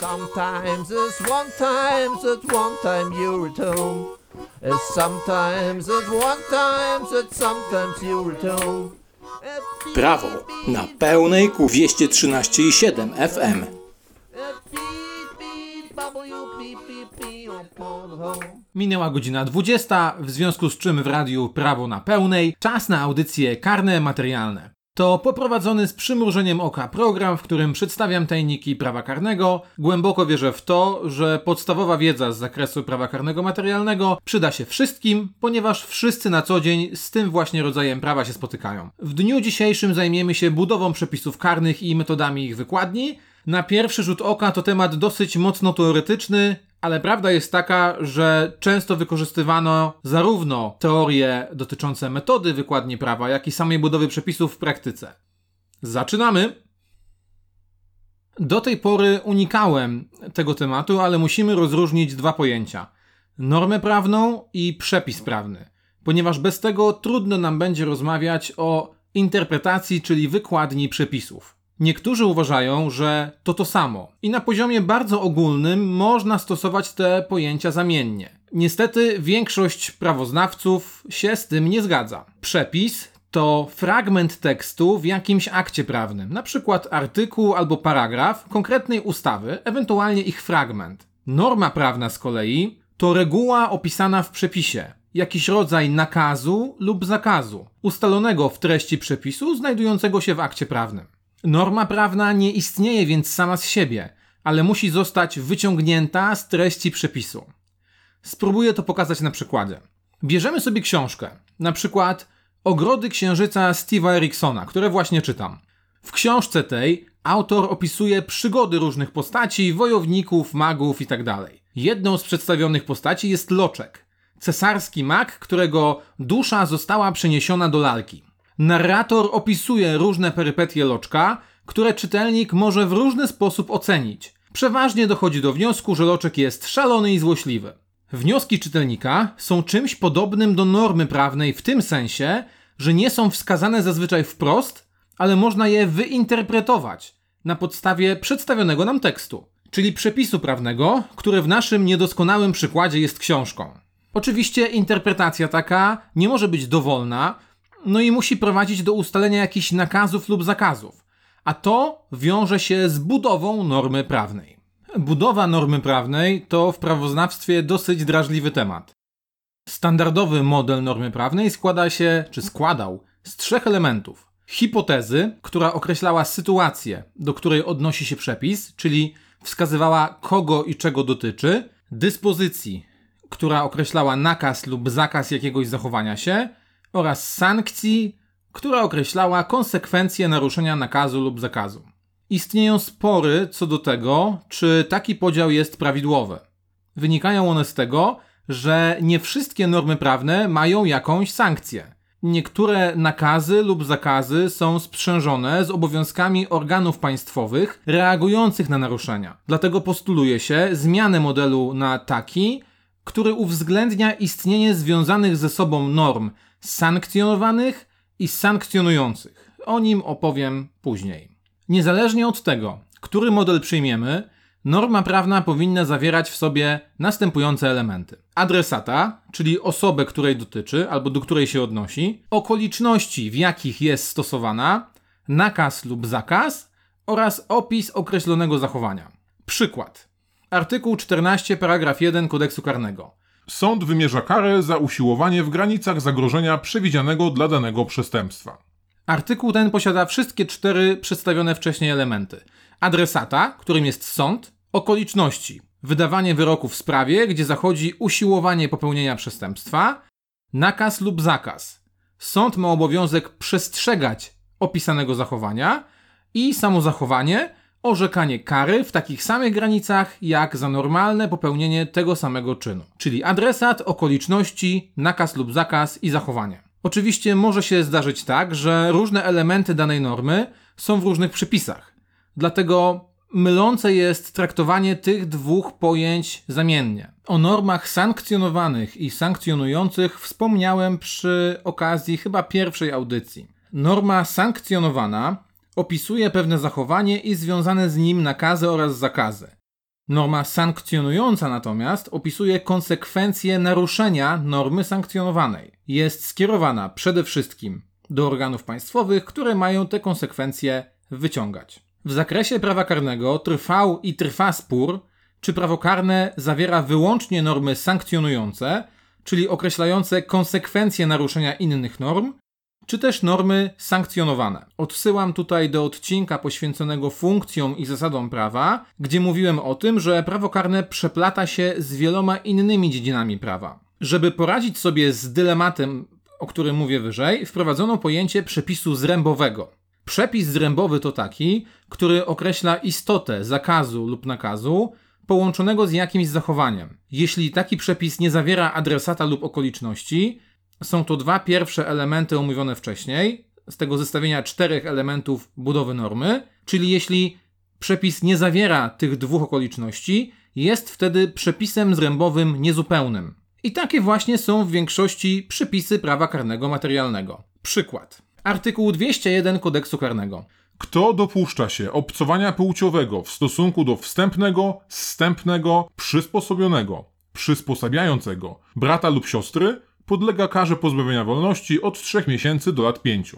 Sometimes it's one times it's one time you return. It's sometimes it's one times it's sometimes you return. Prawo na pełnej ku 213,7 FM. Minęła godzina 20, w związku z czym w radiu Prawo na pełnej czas na audycje karne materialne. To poprowadzony z przymrużeniem oka program, w którym przedstawiam tajniki prawa karnego. Głęboko wierzę w to, że podstawowa wiedza z zakresu prawa karnego materialnego przyda się wszystkim, ponieważ wszyscy na co dzień z tym właśnie rodzajem prawa się spotykają. W dniu dzisiejszym zajmiemy się budową przepisów karnych i metodami ich wykładni. Na pierwszy rzut oka to temat dosyć mocno teoretyczny, ale prawda jest taka, że często wykorzystywano zarówno teorie dotyczące metody wykładni prawa, jak i samej budowy przepisów w praktyce. Zaczynamy! Do tej pory unikałem tego tematu, ale musimy rozróżnić dwa pojęcia: normę prawną i przepis prawny, ponieważ bez tego trudno nam będzie rozmawiać o interpretacji, czyli wykładni przepisów. Niektórzy uważają, że to to samo i na poziomie bardzo ogólnym można stosować te pojęcia zamiennie. Niestety większość prawoznawców się z tym nie zgadza. Przepis to fragment tekstu w jakimś akcie prawnym, na przykład artykuł albo paragraf konkretnej ustawy, ewentualnie ich fragment. Norma prawna z kolei to reguła opisana w przepisie, jakiś rodzaj nakazu lub zakazu, ustalonego w treści przepisu znajdującego się w akcie prawnym. Norma prawna nie istnieje więc sama z siebie, ale musi zostać wyciągnięta z treści przepisu. Spróbuję to pokazać na przykładzie. Bierzemy sobie książkę, na przykład Ogrody Księżyca Steve'a Eriksona, które właśnie czytam. W książce tej autor opisuje przygody różnych postaci, wojowników, magów itd. Jedną z przedstawionych postaci jest Loczek, cesarski mag, którego dusza została przeniesiona do lalki. Narrator opisuje różne perypetie Loczka, które czytelnik może w różny sposób ocenić. Przeważnie dochodzi do wniosku, że Loczek jest szalony i złośliwy. Wnioski czytelnika są czymś podobnym do normy prawnej w tym sensie, że nie są wskazane zazwyczaj wprost, ale można je wyinterpretować na podstawie przedstawionego nam tekstu, czyli przepisu prawnego, który w naszym niedoskonałym przykładzie jest książką. Oczywiście interpretacja taka nie może być dowolna, no i musi prowadzić do ustalenia jakichś nakazów lub zakazów, a to wiąże się z budową normy prawnej. Budowa normy prawnej to w prawoznawstwie dosyć drażliwy temat. Standardowy model normy prawnej składa się, czy składał, z trzech elementów. Hipotezy, która określała sytuację, do której odnosi się przepis, czyli wskazywała kogo i czego dotyczy, dyspozycji, która określała nakaz lub zakaz jakiegoś zachowania się, oraz sankcji, która określała konsekwencje naruszenia nakazu lub zakazu. Istnieją spory co do tego, czy taki podział jest prawidłowy. Wynikają one z tego, że nie wszystkie normy prawne mają jakąś sankcję. Niektóre nakazy lub zakazy są sprzężone z obowiązkami organów państwowych reagujących na naruszenia. Dlatego postuluje się zmianę modelu na taki, który uwzględnia istnienie związanych ze sobą norm sankcjonowanych i sankcjonujących. O nim opowiem później. Niezależnie od tego, który model przyjmiemy, norma prawna powinna zawierać w sobie następujące elementy: adresata, czyli osobę, której dotyczy albo do której się odnosi, okoliczności, w jakich jest stosowana, nakaz lub zakaz oraz opis określonego zachowania. Przykład. Artykuł 14, paragraf 1 kodeksu karnego. Sąd wymierza karę za usiłowanie w granicach zagrożenia przewidzianego dla danego przestępstwa. Artykuł ten posiada wszystkie cztery przedstawione wcześniej elementy: adresata, którym jest sąd, okoliczności, wydawanie wyroku w sprawie, gdzie zachodzi usiłowanie popełnienia przestępstwa, nakaz lub zakaz. Sąd ma obowiązek przestrzegać opisanego zachowania i samo zachowanie, orzekanie kary w takich samych granicach jak za normalne popełnienie tego samego czynu, czyli adresat, okoliczności, nakaz lub zakaz i zachowanie. Oczywiście może się zdarzyć tak, że różne elementy danej normy są w różnych przepisach. Dlatego mylące jest traktowanie tych dwóch pojęć zamiennie. O normach sankcjonowanych i sankcjonujących wspomniałem przy okazji chyba pierwszej audycji. Norma sankcjonowana opisuje pewne zachowanie i związane z nim nakazy oraz zakazy. Norma sankcjonująca natomiast opisuje konsekwencje naruszenia normy sankcjonowanej. Jest skierowana przede wszystkim do organów państwowych, które mają te konsekwencje wyciągać. W zakresie prawa karnego trwał i trwa spór, czy prawo karne zawiera wyłącznie normy sankcjonujące, czyli określające konsekwencje naruszenia innych norm, czy też normy sankcjonowane. Odsyłam tutaj do odcinka poświęconego funkcjom i zasadom prawa, gdzie mówiłem o tym, że prawo karne przeplata się z wieloma innymi dziedzinami prawa. Żeby poradzić sobie z dylematem, o którym mówię wyżej, wprowadzono pojęcie przepisu zrębowego. Przepis zrębowy to taki, który określa istotę zakazu lub nakazu, połączonego z jakimś zachowaniem. Jeśli taki przepis nie zawiera adresata lub okoliczności, są to dwa pierwsze elementy omówione wcześniej, z tego zestawienia czterech elementów budowy normy, czyli jeśli przepis nie zawiera tych dwóch okoliczności, jest wtedy przepisem zrębowym niezupełnym. I takie właśnie są w większości przepisy prawa karnego materialnego. Przykład. Artykuł 201 kodeksu karnego. Kto dopuszcza się obcowania płciowego w stosunku do wstępnego, zstępnego, przysposobionego, przysposabiającego brata lub siostry, podlega karze pozbawienia wolności od 3 miesięcy do lat 5.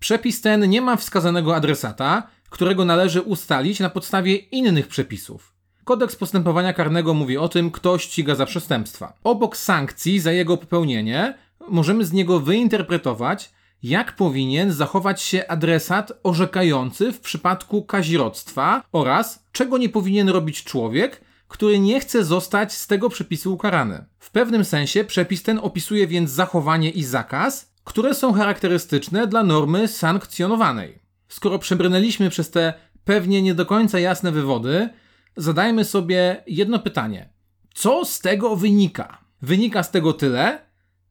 Przepis ten nie ma wskazanego adresata, którego należy ustalić na podstawie innych przepisów. Kodeks postępowania karnego mówi o tym, kto ściga za przestępstwa. Obok sankcji za jego popełnienie, możemy z niego wyinterpretować, jak powinien zachować się adresat orzekający w przypadku kazirodztwa oraz czego nie powinien robić człowiek, który nie chce zostać z tego przepisu ukarany. W pewnym sensie przepis ten opisuje więc zachowanie i zakaz, które są charakterystyczne dla normy sankcjonowanej. Skoro przebrnęliśmy przez te pewnie nie do końca jasne wywody, zadajmy sobie jedno pytanie. Co z tego wynika? Wynika z tego tyle,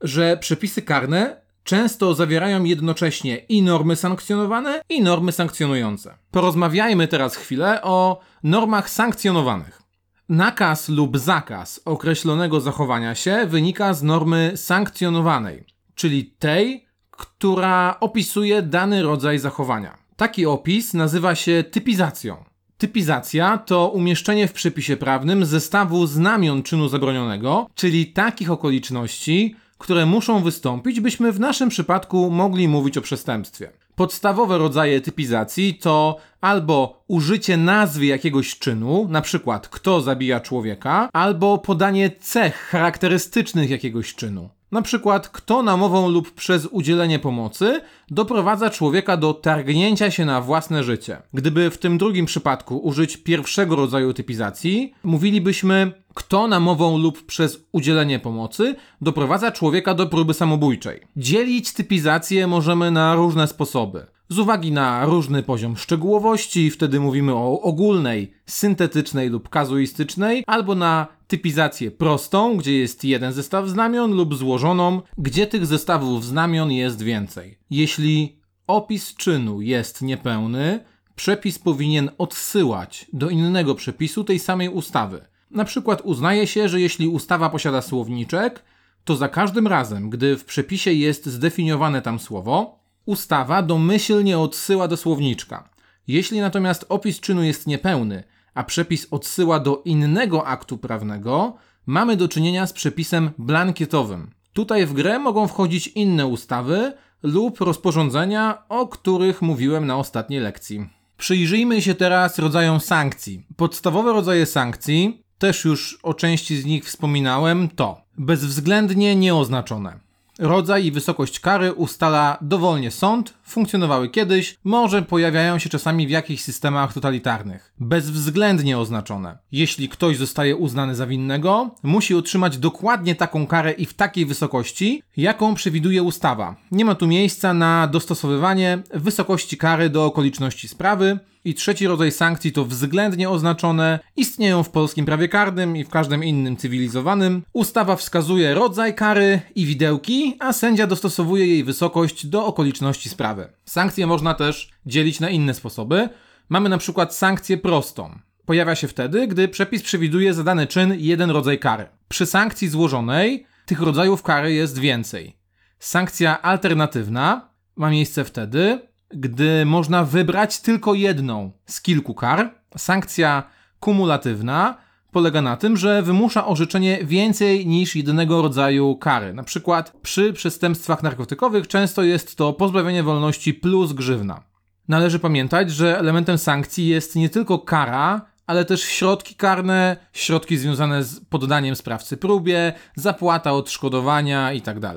że przepisy karne często zawierają jednocześnie i normy sankcjonowane, i normy sankcjonujące. Porozmawiajmy teraz chwilę o normach sankcjonowanych. Nakaz lub zakaz określonego zachowania się wynika z normy sankcjonowanej, czyli tej, która opisuje dany rodzaj zachowania. Taki opis nazywa się typizacją. Typizacja to umieszczenie w przepisie prawnym zestawu znamion czynu zabronionego, czyli takich okoliczności, które muszą wystąpić, byśmy w naszym przypadku mogli mówić o przestępstwie. Podstawowe rodzaje typizacji to albo użycie nazwy jakiegoś czynu, na przykład kto zabija człowieka, albo podanie cech charakterystycznych jakiegoś czynu. Na przykład, kto namową lub przez udzielenie pomocy doprowadza człowieka do targnięcia się na własne życie. Gdyby w tym drugim przypadku użyć pierwszego rodzaju typizacji, mówilibyśmy, kto namową lub przez udzielenie pomocy doprowadza człowieka do próby samobójczej. Dzielić typizację możemy na różne sposoby. Z uwagi na różny poziom szczegółowości, wtedy mówimy o ogólnej, syntetycznej lub kazuistycznej, albo na typizację prostą, gdzie jest jeden zestaw znamion, lub złożoną, gdzie tych zestawów znamion jest więcej. Jeśli opis czynu jest niepełny, przepis powinien odsyłać do innego przepisu tej samej ustawy. Na przykład uznaje się, że jeśli ustawa posiada słowniczek, to za każdym razem, gdy w przepisie jest zdefiniowane tam słowo, ustawa domyślnie odsyła do słowniczka. Jeśli natomiast opis czynu jest niepełny, a przepis odsyła do innego aktu prawnego, mamy do czynienia z przepisem blankietowym. Tutaj w grę mogą wchodzić inne ustawy lub rozporządzenia, o których mówiłem na ostatniej lekcji. Przyjrzyjmy się teraz rodzajom sankcji. Podstawowe rodzaje sankcji, też już o części z nich wspominałem, to bezwzględnie nieoznaczone. Rodzaj i wysokość kary ustala dowolnie sąd, funkcjonowały kiedyś, może pojawiają się czasami w jakichś systemach totalitarnych. Bezwzględnie oznaczone. Jeśli ktoś zostaje uznany za winnego, musi otrzymać dokładnie taką karę i w takiej wysokości, jaką przewiduje ustawa. Nie ma tu miejsca na dostosowywanie wysokości kary do okoliczności sprawy. I trzeci rodzaj sankcji to względnie oznaczone, istnieją w polskim prawie karnym i w każdym innym cywilizowanym. Ustawa wskazuje rodzaj kary i widełki, a sędzia dostosowuje jej wysokość do okoliczności sprawy. Sankcje można też dzielić na inne sposoby. Mamy na przykład sankcję prostą. Pojawia się wtedy, gdy przepis przewiduje za dany czyn jeden rodzaj kary. Przy sankcji złożonej tych rodzajów kary jest więcej. Sankcja alternatywna ma miejsce wtedy, gdy można wybrać tylko jedną z kilku kar. Sankcja kumulatywna polega na tym, że wymusza orzeczenie więcej niż jednego rodzaju kary. Na przykład przy przestępstwach narkotykowych często jest to pozbawienie wolności plus grzywna. Należy pamiętać, że elementem sankcji jest nie tylko kara, ale też środki karne, środki związane z poddaniem sprawcy próbie, zapłata odszkodowania itd.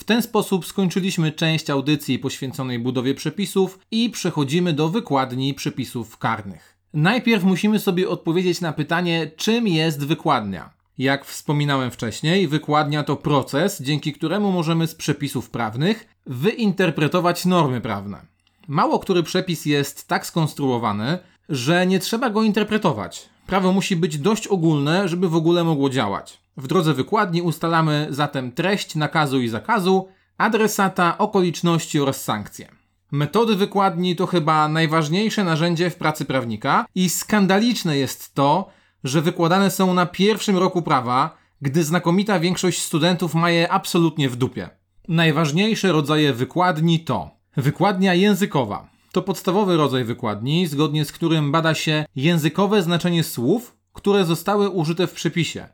W ten sposób skończyliśmy część audycji poświęconej budowie przepisów i przechodzimy do wykładni przepisów karnych. Najpierw musimy sobie odpowiedzieć na pytanie, czym jest wykładnia. Jak wspominałem wcześniej, wykładnia to proces, dzięki któremu możemy z przepisów prawnych wyinterpretować normy prawne. Mało który przepis jest tak skonstruowany, że nie trzeba go interpretować. Prawo musi być dość ogólne, żeby w ogóle mogło działać. W drodze wykładni ustalamy zatem treść nakazu i zakazu, adresata, okoliczności oraz sankcje. Metody wykładni to chyba najważniejsze narzędzie w pracy prawnika i skandaliczne jest to, że wykładane są na pierwszym roku prawa, gdy znakomita większość studentów ma je absolutnie w dupie. Najważniejsze rodzaje wykładni to wykładnia językowa. To podstawowy rodzaj wykładni, zgodnie z którym bada się językowe znaczenie słów, które zostały użyte w przepisie.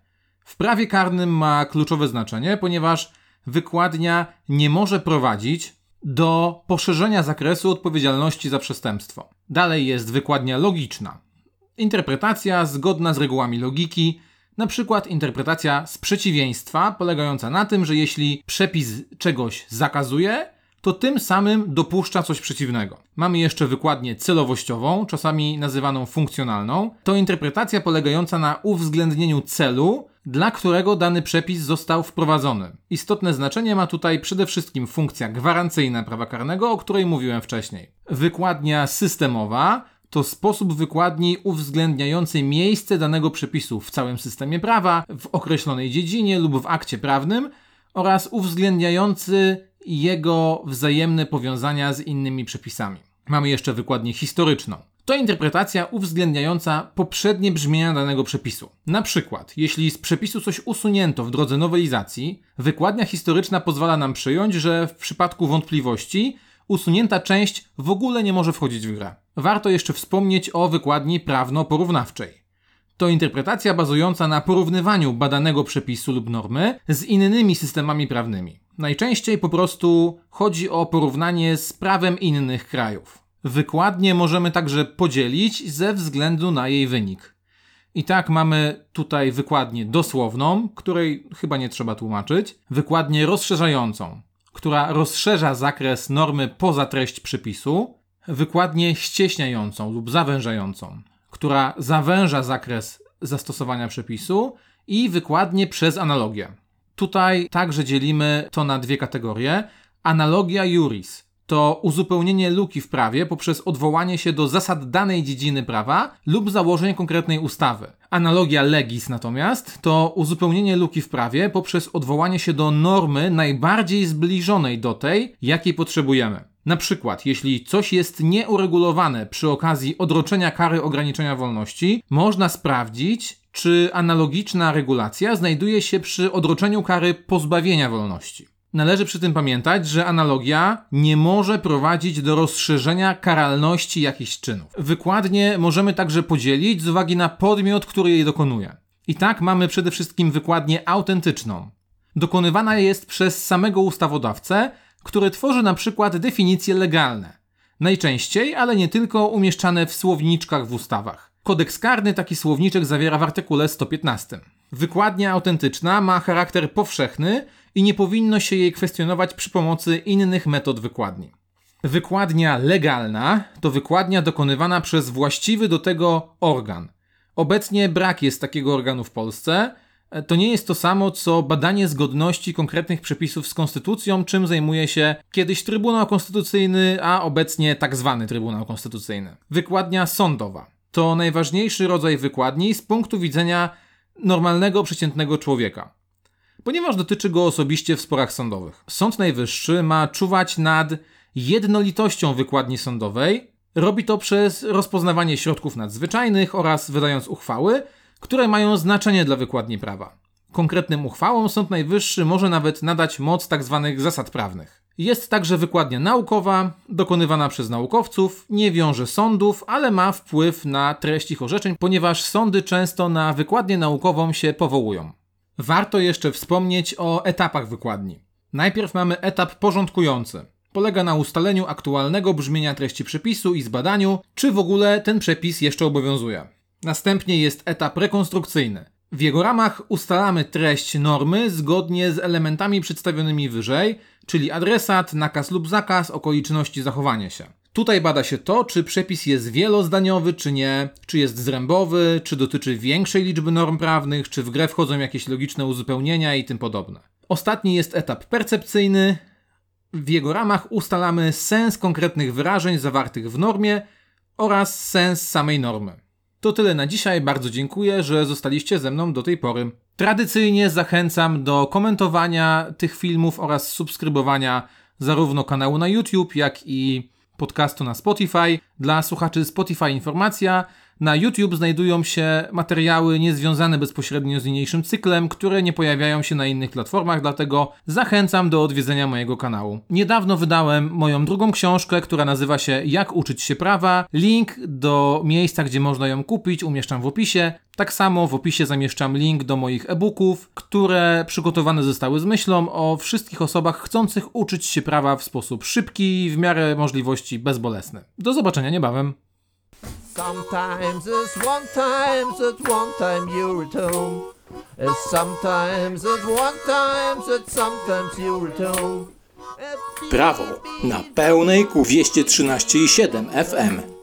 W prawie karnym ma kluczowe znaczenie, ponieważ wykładnia nie może prowadzić do poszerzenia zakresu odpowiedzialności za przestępstwo. Dalej jest wykładnia logiczna. Interpretacja zgodna z regułami logiki, na przykład interpretacja sprzeciwieństwa, polegająca na tym, że jeśli przepis czegoś zakazuje, to tym samym dopuszcza coś przeciwnego. Mamy jeszcze wykładnię celowościową, czasami nazywaną funkcjonalną. To interpretacja polegająca na uwzględnieniu celu, dla którego dany przepis został wprowadzony. Istotne znaczenie ma tutaj przede wszystkim funkcja gwarancyjna prawa karnego, o której mówiłem wcześniej. Wykładnia systemowa to sposób wykładni uwzględniający miejsce danego przepisu w całym systemie prawa, w określonej dziedzinie lub w akcie prawnym oraz uwzględniający jego wzajemne powiązania z innymi przepisami. Mamy jeszcze wykładnię historyczną. To interpretacja uwzględniająca poprzednie brzmienia danego przepisu. Na przykład, jeśli z przepisu coś usunięto w drodze nowelizacji, wykładnia historyczna pozwala nam przyjąć, że w przypadku wątpliwości usunięta część w ogóle nie może wchodzić w grę. Warto jeszcze wspomnieć o wykładni prawno-porównawczej. To interpretacja bazująca na porównywaniu badanego przepisu lub normy z innymi systemami prawnymi. Najczęściej po prostu chodzi o porównanie z prawem innych krajów. Wykładnie możemy także podzielić ze względu na jej wynik. I tak mamy tutaj wykładnię dosłowną, której chyba nie trzeba tłumaczyć, wykładnię rozszerzającą, która rozszerza zakres normy poza treść przypisu, wykładnię ścieśniającą lub zawężającą, która zawęża zakres zastosowania przepisu i wykładnię przez analogię. Tutaj także dzielimy to na dwie kategorie. Analogia juris to uzupełnienie luki w prawie poprzez odwołanie się do zasad danej dziedziny prawa lub założeń konkretnej ustawy. Analogia legis natomiast to uzupełnienie luki w prawie poprzez odwołanie się do normy najbardziej zbliżonej do tej, jakiej potrzebujemy. Na przykład, jeśli coś jest nieuregulowane przy okazji odroczenia kary ograniczenia wolności, można sprawdzić, czy analogiczna regulacja znajduje się przy odroczeniu kary pozbawienia wolności. Należy przy tym pamiętać, że analogia nie może prowadzić do rozszerzenia karalności jakichś czynów. Wykładnie możemy także podzielić z uwagi na podmiot, który jej dokonuje. I tak mamy przede wszystkim wykładnię autentyczną. Dokonywana jest przez samego ustawodawcę, który tworzy na przykład definicje legalne. Najczęściej, ale nie tylko, umieszczane w słowniczkach w ustawach. Kodeks karny taki słowniczek zawiera w artykule 115. Wykładnia autentyczna ma charakter powszechny i nie powinno się jej kwestionować przy pomocy innych metod wykładni. Wykładnia legalna to wykładnia dokonywana przez właściwy do tego organ. Obecnie brak jest takiego organu w Polsce. To nie jest to samo, co badanie zgodności konkretnych przepisów z konstytucją, czym zajmuje się kiedyś Trybunał Konstytucyjny, a obecnie tak zwany Trybunał Konstytucyjny. Wykładnia sądowa to najważniejszy rodzaj wykładni z punktu widzenia normalnego, przeciętnego człowieka, ponieważ dotyczy go osobiście w sporach sądowych. Sąd Najwyższy ma czuwać nad jednolitością wykładni sądowej. Robi to przez rozpoznawanie środków nadzwyczajnych oraz wydając uchwały, które mają znaczenie dla wykładni prawa. Konkretnym uchwałom Sąd Najwyższy może nawet nadać moc tzw. Tak zasad prawnych. Jest także wykładnia naukowa, dokonywana przez naukowców, nie wiąże sądów, ale ma wpływ na treść ich orzeczeń, ponieważ sądy często na wykładnię naukową się powołują. Warto jeszcze wspomnieć o etapach wykładni. Najpierw mamy etap porządkujący. Polega na ustaleniu aktualnego brzmienia treści przepisu i zbadaniu, czy w ogóle ten przepis jeszcze obowiązuje. Następnie jest etap rekonstrukcyjny. W jego ramach ustalamy treść normy zgodnie z elementami przedstawionymi wyżej, czyli adresat, nakaz lub zakaz, okoliczności zachowania się. Tutaj bada się to, czy przepis jest wielozdaniowy, czy nie, czy jest zrębowy, czy dotyczy większej liczby norm prawnych, czy w grę wchodzą jakieś logiczne uzupełnienia i tym podobne. Ostatni jest etap percepcyjny. W jego ramach ustalamy sens konkretnych wyrażeń zawartych w normie oraz sens samej normy. To tyle na dzisiaj. Bardzo dziękuję, że zostaliście ze mną do tej pory. Tradycyjnie zachęcam do komentowania tych filmów oraz subskrybowania zarówno kanału na YouTube, jak i podcastu na Spotify. Dla słuchaczy Spotify informacja. Na YouTube znajdują się materiały niezwiązane bezpośrednio z niniejszym cyklem, które nie pojawiają się na innych platformach, dlatego zachęcam do odwiedzenia mojego kanału. Niedawno wydałem moją drugą książkę, która nazywa się Jak uczyć się prawa. Link do miejsca, gdzie można ją kupić, umieszczam w opisie. Tak samo w opisie zamieszczam link do moich e-booków, które przygotowane zostały z myślą o wszystkich osobach chcących uczyć się prawa w sposób szybki w miarę możliwości bezbolesny. Do zobaczenia niebawem. Sometimes it's one time, at one time you're at home. It's sometimes at one time, at sometimes you're at home. Prawo na pełnej ku 213,7 FM.